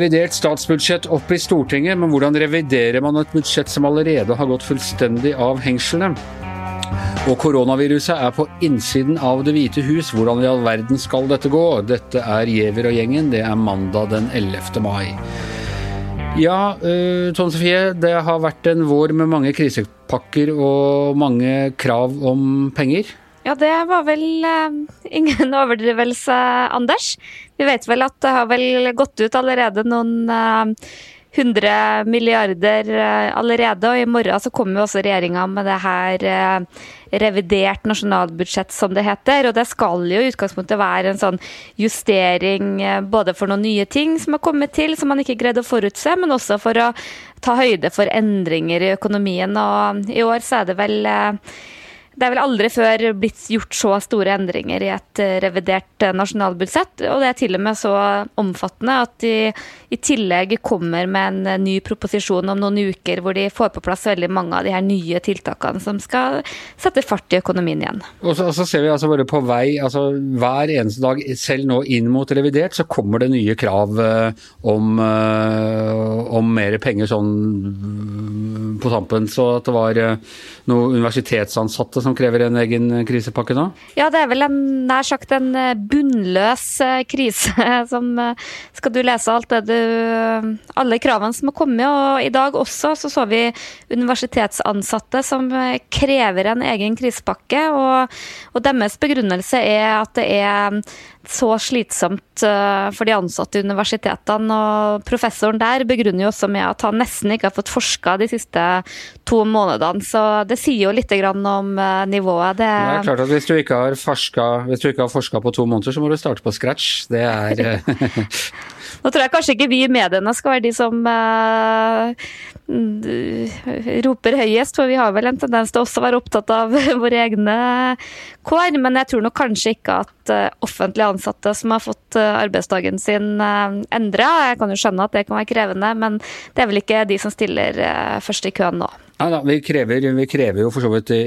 revidert statsbudsjett opp i Stortinget, men hvordan reviderer man et budsjett som allerede har gått fullstendig av hengslene? Og koronaviruset er på innsiden av Det hvite hus. Hvordan i all verden skal dette gå? Dette er Giæver og gjengen. Det er mandag den 11. mai. Ja, uh, Tone Sofie. Det har vært en vår med mange krisepakker og mange krav om penger. Ja, det var vel uh, ingen overdrivelse, Anders. Vi vet vel at det har vel gått ut allerede noen uh, 100 milliarder eh, allerede, og i morgen så kommer jo også regjeringa med det her eh, revidert nasjonalbudsjett, som det heter. Og det skal jo i utgangspunktet være en sånn justering eh, både for noen nye ting som har kommet til, som man ikke greide å forutse, men også for å ta høyde for endringer i økonomien. Og i år så er det vel det er vel aldri før blitt gjort så store endringer i et eh, revidert eh, nasjonalbudsjett. Og det er til og med så omfattende at de i tillegg kommer med en eh, ny proposisjon om noen uker hvor de får på plass veldig mange av de her nye tiltakene som skal sette fart i økonomien igjen. Og så, og så ser vi altså bare på vei, altså hver eneste dag, selv nå inn mot revidert, så kommer det nye krav om, om mer penger sånn på tampen. Så at det var noen universitetsansatte som krever en egen krisepakke nå? Ja, det er vel en, nær sagt en eh, bunnløs eh, krise som eh, Skal du lese alt det du Alle kravene som har kommet, og i dag også så så vi universitetsansatte som krever en egen krisepakke, og, og deres begrunnelse er at det er så slitsomt for de ansatte i universitetene. og Professoren der begrunner jo også med at han nesten ikke har fått forska de siste to månedene. Så det sier jo litt om nivået. Det, det er klart at Hvis du ikke har forska på to måneder, så må du starte på scratch. Det er Nå tror jeg kanskje ikke vi i mediene skal være de som uh, roper høyest, for vi har vel en tendens til også å være opptatt av våre egne kår. Men jeg tror nok kanskje ikke at uh, offentlige ansatte som har fått uh, arbeidsdagen sin uh, endra Jeg kan jo skjønne at det kan være krevende, men det er vel ikke de som stiller først i køen nå. Ja, da, vi, krever, vi, krever, jo for så vidt i,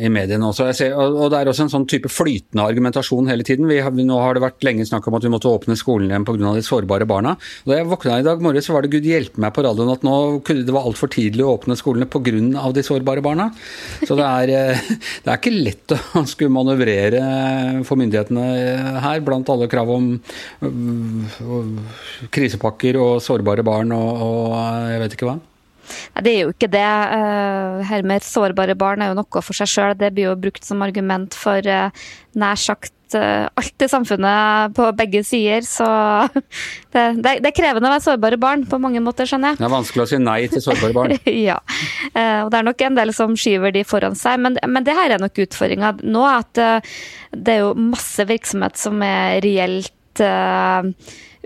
i mediene også. Ser, og, og, det er også en sånn type flytende argumentasjon hele tiden. Vi, nå har det vært lenge snakk om at vi måtte åpne skolen igjen pga. de sårbare barna. Og Da jeg våkna i dag morges, var det gud hjelpe meg på radioen at nå kunne det var altfor tidlig å åpne skolene pga. de sårbare barna. Så det er, eh, det er ikke lett å skulle manøvrere for myndighetene her, blant alle krav om øh, krisepakker og sårbare barn og, og jeg vet ikke hva. Nei, det er jo ikke det. Eh, her med sårbare barn er jo noe for seg sjøl. Det blir jo brukt som argument for eh, nær sagt eh, alt i samfunnet på begge sider. Så det, det, det, er krevende å være sårbare barn på mange måter, skjønner jeg. Det er vanskelig å si nei til sårbare barn. ja, og det er nok en del som skyver de foran seg. Men, men det her er nok utfordringa nå, at det er jo masse virksomhet som er reelt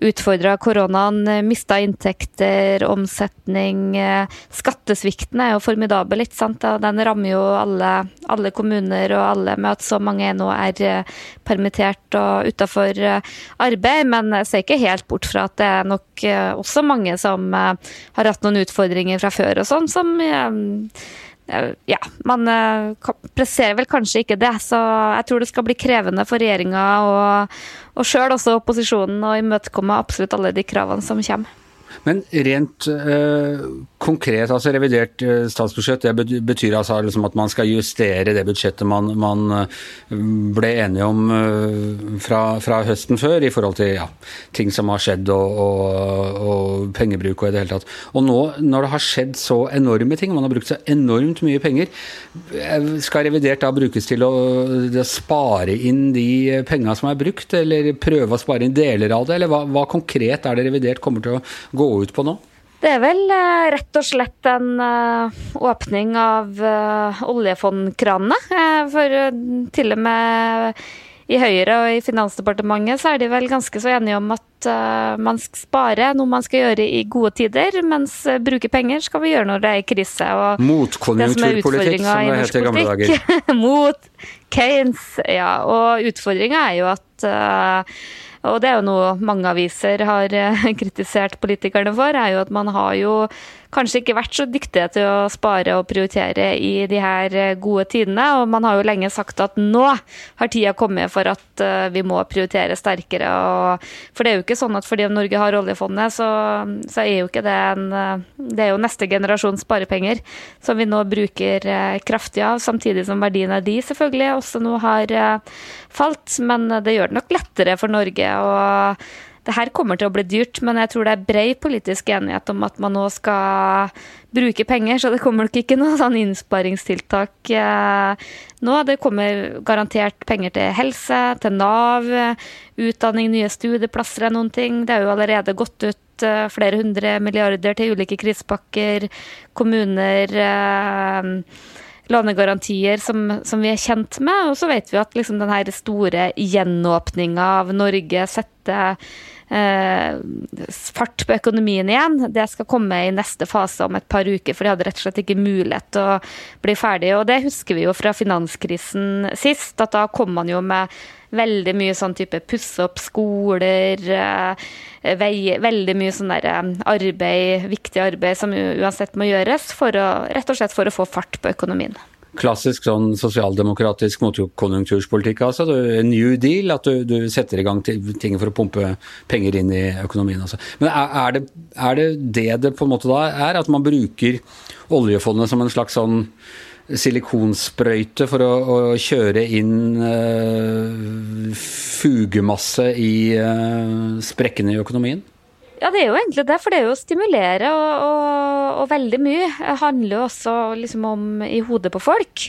utfordra koronaen. Mista inntekter, omsetning. Eh, skattesvikten er jo formidabel, ikke sant. Den rammer jo alle, alle, kommuner og alle med at så mange nå er eh, permittert og utafor eh, arbeid. Men jeg ser ikke helt bort fra at det er nok også mange som har hatt noen utfordringer fra før og sånn, som ja, man presserer vel kanskje ikke det. Så jeg tror det skal bli krevende for regjeringa og, og sjøl også opposisjonen å imøtekomme absolutt alle de kravene som kommer. Men rent øh, konkret, altså revidert øh, statsbudsjett, det betyr altså liksom at man skal justere det budsjettet man, man øh, ble enige om fra, fra, høsten før, i forhold til ja, ting som har skjedd og, og, og, pengebruk og i det hele tatt. Og nå, når det har skjedd så enorme ting, man har brukt så enormt mye penger, skal revidert da brukes til å, å spare inn de penga som er brukt, eller prøve å spare inn deler av det, eller hva, hva konkret er det revidert kommer til å gå ut på nå? Det er vel uh, rett og slett en uh, åpning av uh, oljefondkranene. for til og med i Høyre og i Finansdepartementet så er de vel ganske så enige om at man skal spare noe man skal gjøre i gode tider, mens bruke penger skal vi gjøre når det er i krise. Motkonjunkturpolitikk, som, som det het i gamle dager. Mot Keynes, ja. Og utfordringa er jo at og det er jo noe mange aviser har eh, kritisert politikerne for, er jo at man har jo kanskje ikke vært så dyktige til å spare og prioritere i de her gode tidene. Og man har jo lenge sagt at nå har tida kommet for at vi må prioritere sterkere. Og, for det er jo ikke sånn at fordi Norge har oljefondet, så, så er jo ikke det en Det er jo neste generasjons sparepenger som vi nå bruker kraftig av, samtidig som verdien av de selvfølgelig også nå har falt. Men det gjør det nok lettere for Norge. og det her kommer til å bli dyrt, men jeg tror det er bred politisk enighet om at man nå skal bruke penger, så det kommer nok ikke noe sånn innsparingstiltak eh, nå. Det kommer garantert penger til helse, til Nav, utdanning, nye studieplasser og noen ting. Det er jo allerede gått ut eh, flere hundre milliarder til ulike krisepakker, kommuner eh, lånegarantier som, som, vi er kjent med. Og så vet vi at liksom den store gjenåpninga av Norge setter fart på økonomien igjen. Det skal komme i neste fase om et par uker, for de hadde rett og slett ikke mulighet til å bli ferdig. Og det husker vi jo fra finanskrisen sist, at da kom man jo med veldig mye sånn type pusse opp skoler, eh, vei, veldig mye sånn der eh, arbeid, viktig arbeid som uansett må gjøres, for å, rett og slett for å få fart på økonomien klassisk sånn sosialdemokratisk motkonjunkturspolitikk. altså New deal, at du, du, setter i gang ting for å pumpe penger inn i økonomien. Altså. Men er det, er det, det det på en måte da er? At man bruker oljefondet som en slags sånn silikonsprøyte for å, å kjøre inn uh, fugemasse i uh, sprekkene i økonomien? Ja, det er jo egentlig det. For det er jo å stimulere, og, og, og veldig mye handler jo også liksom om i hodet på folk.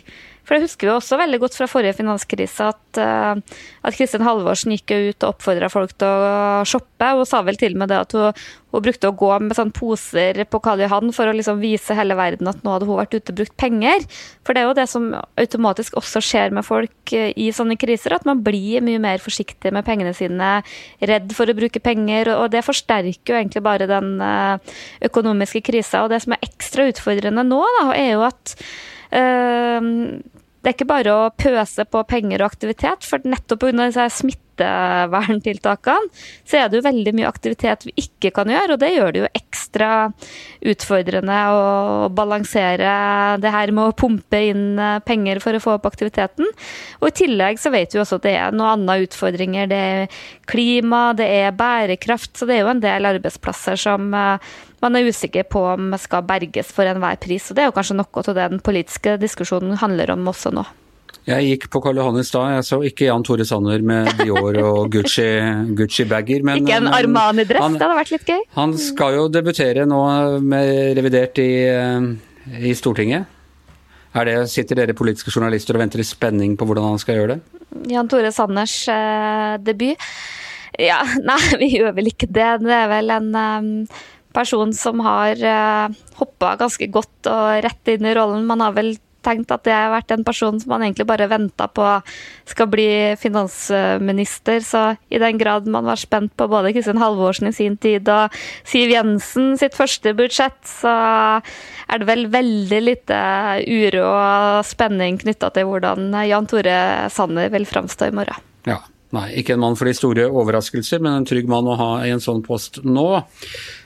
For det husker vi også veldig godt fra forrige finanskrise, at, uh, at Kristin Halvorsen gikk ut og oppfordra folk til å shoppe. Hun sa vel til og med det at hun, hun brukte å gå med sånn poser på Karl Johan for å liksom vise hele verden at nå hadde hun vært ute og brukt penger. For det er jo det som automatisk også skjer med folk eh, i sånne kriser, at man blir mye mer forsiktig med pengene sine, redd for å bruke penger, og det forsterker jo egentlig bare den eh, økonomiske krisa. Og det som er ekstra utfordrende nå, da, er jo at det er ikke bare å pøse på penger og aktivitet, for nettopp pga. Smitteverntiltakene så er det jo veldig mye aktivitet vi ikke kan gjøre, og det gjør det jo ekstra utfordrende å balansere det her med å pumpe inn eh, penger for å få opp aktiviteten. Og i tillegg så vet vi også at det er noen andre utfordringer. Det er klima, det er bærekraft, så det er jo en del arbeidsplasser som eh, man er usikker på om skal berges for enhver pris. og Det er jo kanskje noe av det den politiske diskusjonen handler om også nå. Jeg gikk på Karl Johan i stad, jeg så ikke Jan Tore Sanner med Dior og Gucci-bager. Gucci ikke en Armani-dress, det hadde vært litt gøy. Han skal jo debutere nå med revidert i, i Stortinget. Det, sitter dere politiske journalister og venter i spenning på hvordan han skal gjøre det? Jan Tore Sanners eh, debut? Ja, nei, vi gjør vel ikke det. Det er vel en um, person som har uh, eh, hoppa ganske godt og rett inn i rollen. Man har vel tenkt at jeg har vært en person som man egentlig bare venta på skal bli finansminister. Så i den grad man var spent på både Kristin Halvorsen i sin tid og Siv Jensen sitt første budsjett, så er det vel veldig lite uro og spenning knytta til hvordan Jan Tore Sanner vil framstå i morgen. Ja. Nei, ikke en mann for de store overraskelser, men en trygg mann å ha i en sånn post nå.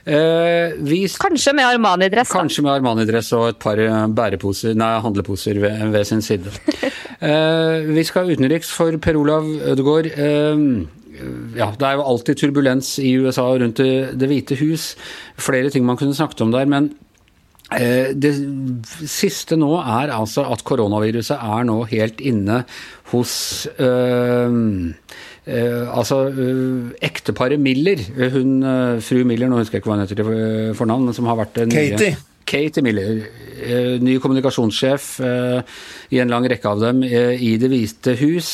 Eh, vi, kanskje med Armani-dress? Kanskje med Armani-dress og et par eh, bæreposer, nei, handleposer ved, ved sin side. eh, vi skal utenriks for Per Olav Ødegaard. Eh, ja, det er jo alltid turbulens i USA rundt Det, det hvite hus. Flere ting man kunne snakket om der. men det siste nå er altså at koronaviruset er nå helt inne hos øh, øh, Altså øh, ekteparet Miller. Hun, fru Miller, nå husker jeg ikke hva hun heter til fornavn, men som har vært den Katie. Katie Miller, ny kommunikasjonssjef i en lang rekke av dem i Det hvite hus,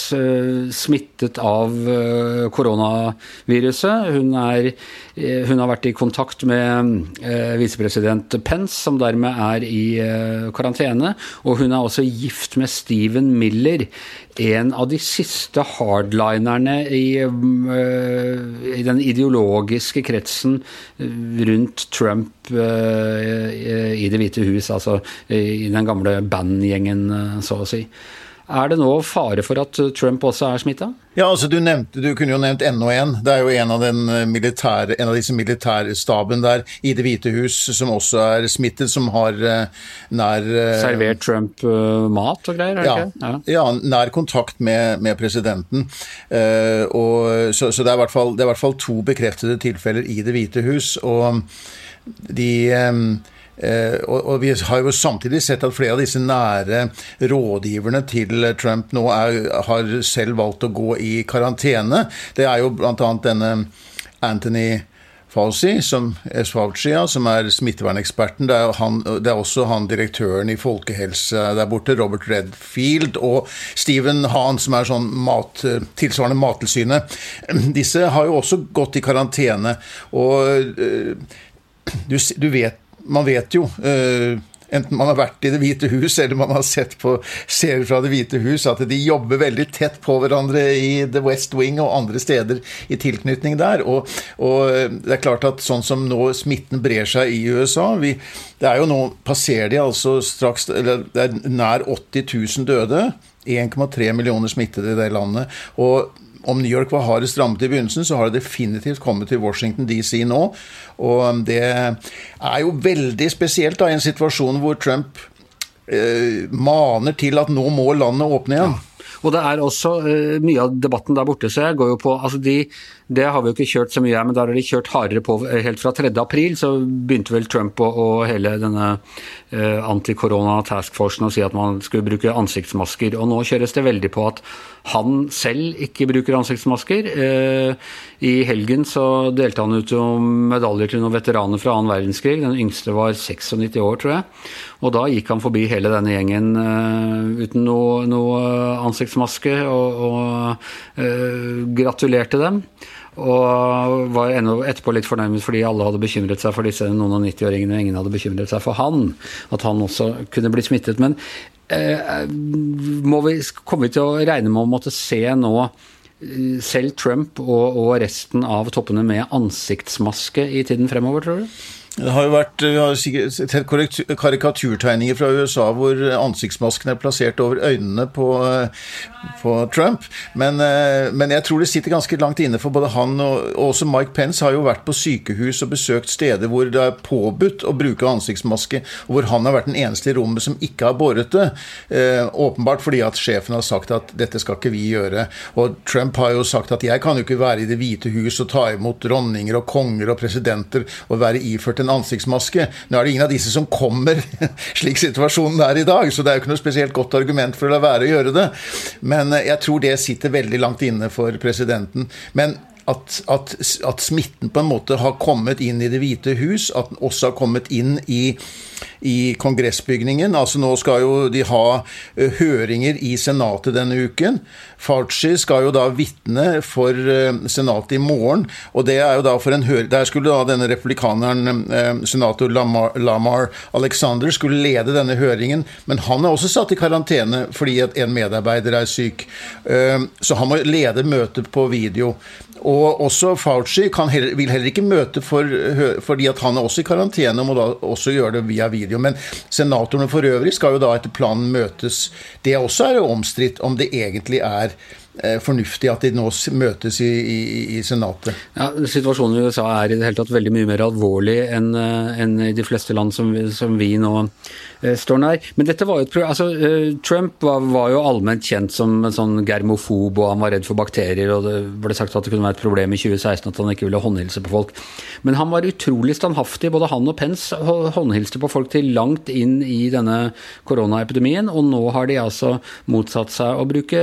smittet av koronaviruset. Hun, er, hun har vært i kontakt med visepresident Pence, som dermed er i karantene. Og hun er også gift med Steven Miller, en av de siste hardlinerne i, uh, i den ideologiske kretsen rundt Trump uh, i Det hvite hus, altså i den gamle bandgjengen, så å si. Er det nå fare for at Trump også er smitta? Ja, altså du, nevnte, du kunne jo nevnt enda en. Det er jo en av, militære, en av disse militærstaben der i Det hvite hus som også er smittet, som har nær Servert Trump mat og greier? er Ja, ja. ja, nær kontakt med, med presidenten. og, så, så det, er fall, det er i hvert fall to bekreftede tilfeller i Det hvite hus. og de Eh, og, og, vi har jo samtidig sett at flere av disse nære rådgiverne til Trump nå er, har selv valgt å gå i karantene. Det er jo bl.a. denne Anthony Fauci, som, Fauci, som er smitteverneksperten. Det er, han, det er, også han direktøren i folkehelse der borte, Robert Redfield, og Stephen Hahn, som er sånn mat, tilsvarende Mattilsynet. Disse har jo også gått i karantene. Og eh, du, du vet man vet jo uh, enten man har vært i Det hvite hus eller man har sett på serier fra Det hvite hus, at de jobber veldig tett på hverandre i The West Wing og andre steder i tilknytning der. Og, og det er klart at sånn som nå smitten brer seg i USA vi, Det er jo nå passerer de altså straks eller Det er nær 80 000 døde. 1,3 millioner smittede i det landet. og om New York var hardest rammet i begynnelsen, så har det definitivt kommet til Washington DC nå. Og det er jo veldig spesielt da, i en situasjon hvor Trump eh, maner til at nå må landet åpne igjen. Ja. Og det er også uh, mye av debatten der borte, så jeg går jo på altså de, Det har vi jo ikke kjørt så mye her, men der har de kjørt hardere på. Eh, helt fra 3. april så begynte vel Trump og, og hele denne uh, antikorona taskforcen å si at man skulle bruke ansiktsmasker. Og nå kjøres det veldig på at han selv ikke bruker ansiktsmasker. Uh, I helgen så delte han ut medaljer til noen veteraner fra annen verdenskrig. Den yngste var 96 år, tror jeg. Og da gikk han forbi hele denne gjengen uten noe, noe ansiktsmaske og, og uh, gratulerte dem. Og var etterpå litt fornærmet fordi alle hadde bekymret seg for disse noen og 90-åringene, og ingen hadde bekymret seg for han. At han også kunne bli smittet. Men eh, vi, kommer vi til å regne med å måtte se nå eh, selv Trump og, og resten av toppene med ansiktsmaske i tiden fremover, tror du? Det har jo vært, Vi har sett karikaturtegninger fra USA hvor ansiktsmasken er plassert over øynene på, på Trump. Men, men, jeg tror det sitter ganske langt inne for både han og, og også Mike Pence har jo vært på sykehus og besøkt steder hvor det er påbudt å bruke ansiktsmaske, og hvor han har vært den eneste i rommet som ikke har båret det. Eh, åpenbart fordi at sjefen har sagt at dette skal ikke vi gjøre. Og Trump har jo sagt at jeg kan jo ikke være i Det hvite hus og ta imot dronninger og konger og presidenter og være iført en en ansiktsmaske. Nå er det ingen av disse som kommer slik situasjonen er i dag, så det er jo ikke noe spesielt godt argument for å la være å gjøre det. Men eh, jeg tror det sitter veldig langt inne for presidenten. Men at, at, at, smitten på en måte har kommet inn i Det hvite hus, at den også har kommet inn i i kongressbygningen. Altså Nå skal jo de ha uh, høringer i Senatet denne uken. Fauci skal jo da vitne for uh, Senatet i morgen. og det er jo da for en høring, Der skulle da denne republikaneren, uh, senator Lamar, Lamar, Alexander, skulle lede denne høringen. Men han er også satt i karantene fordi en medarbeider er syk. Så han må lede møtet på video. Og også Fauci heller, vil heller ikke møte for, fordi at han er også i karantene og må da også gjøre det via video. Men senatorene for øvrig skal jo da etter planen møtes. Det også er omstridt om det egentlig er fornuftig at de nå møtes i, i, i, Senatet. Ja, Situasjonen i USA er i det hele tatt veldig mye mer alvorlig enn enn i de fleste land som, som vi nå eh, står nær. Men dette var jo et altså, eh, Trump var, var, jo allment kjent som en sånn germofob, og han var redd for bakterier. og Det ble sagt at det kunne være et problem i 2016 at han ikke ville håndhilse på folk. Men han var utrolig standhaftig. Både han og Pence håndhilste på folk til langt inn i denne koronaepidemien, og nå har de altså motsatt seg å bruke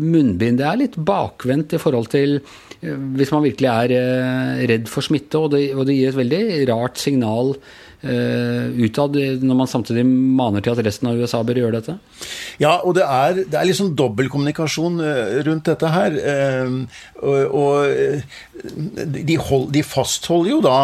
munnbind. Det er litt bakvendt i forhold til eh, hvis man virkelig er eh, redd for smitte, og det, og det gir et veldig rart signal uh, utad når man samtidig maner til at resten av USA bør gjøre dette? Ja, og det er, det er liksom dobbeltkommunikasjon rundt dette her. Og, og de, hold, de fastholder jo da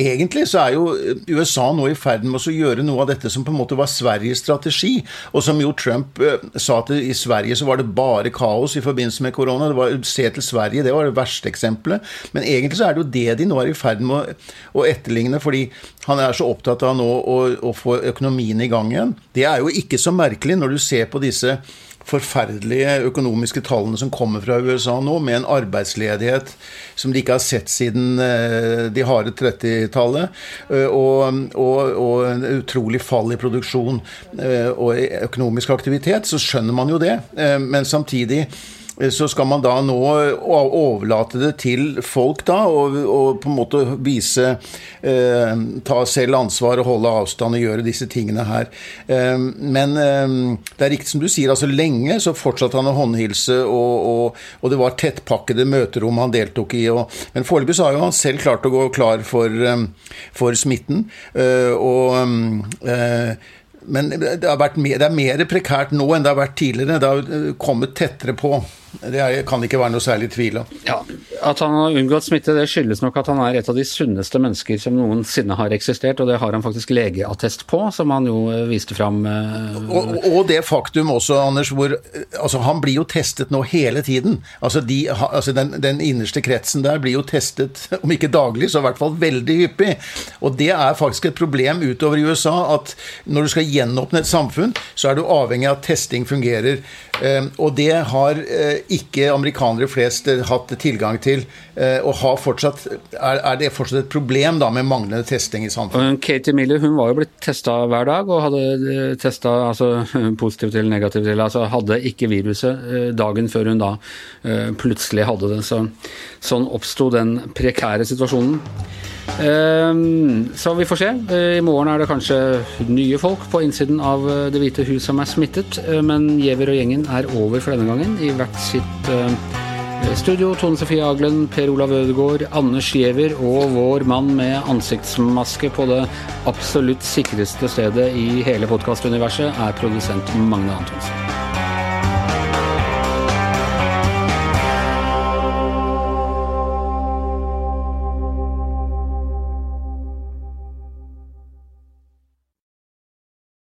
egentlig så er jo USA nå i ferd med å gjøre noe av dette som på en måte var Sveriges strategi, og som jo Trump uh, sa at i Sverige så var det bare kaos i forbindelse med korona. Var, se til Sverige, det var det verste eksempelet. Men egentlig så er det jo det de nå er i ferd med å, å etterligne, fordi han er så opptatt av nå å, å få økonomien i gang igjen. Det er jo ikke så merkelig når du ser på disse forferdelige økonomiske tallene som kommer fra USA nå, med en arbeidsledighet som de ikke har sett siden eh, de harde 30-tallet, eh, og, og, og, en utrolig fall i produksjon eh, og økonomisk aktivitet, så skjønner man jo det. Men samtidig så skal man da nå overlate det til folk, da, og, og på en måte vise eh, Ta selv ansvar og holde avstand og gjøre disse tingene her. Eh, men eh, det er riktig som du sier, altså lenge så fortsatte han å håndhilse, og, og, og det var tettpakkede møterom han deltok i. men foreløpig så har jo han selv klart å gå klar for, eh, for smitten. Eh, og men det, vært, det, er mer prekært nå enn det har vært tidligere. Det har kommet tettere på. Det kan ikke være noe særlig tvil om. Ja, At han har unngått smitte, det skyldes nok at han er et av de sunneste mennesker som noensinne har eksistert, og det har han faktisk legeattest på, som han jo eh, viste fram. Eh, og, og, det faktum også, Anders, hvor altså, han blir jo testet nå hele tiden. Altså, de, altså den, den, innerste kretsen der blir jo testet, om ikke daglig, så i hvert fall veldig hyppig. Og det er faktisk et problem utover i USA, at når du skal gjenåpne et samfunn, så er du avhengig av at testing fungerer. Eh, og det har ikke amerikanere flest eh, hatt tilgang til. Eh, og har fortsatt, er, det fortsatt et problem da med manglende testing i samfunnet? Katie Miller hun var jo blitt testa hver dag og hadde eh, testa altså, positivt eller negativt. Altså, hadde ikke viruset dagen før hun da plutselig hadde det. Så, sånn oppsto den prekære situasjonen. Så vi får se. I morgen er det kanskje nye folk på innsiden av Det hvite hus som er smittet. Men Giæver og gjengen er over for denne gangen i hvert sitt studio Tone Sofie Aglen, Per Olav Ødegaard, Anders Giæver og vår mann med ansiktsmaske på det absolutt sikreste stedet i hele podkastuniverset er produsent Magne Antonsen.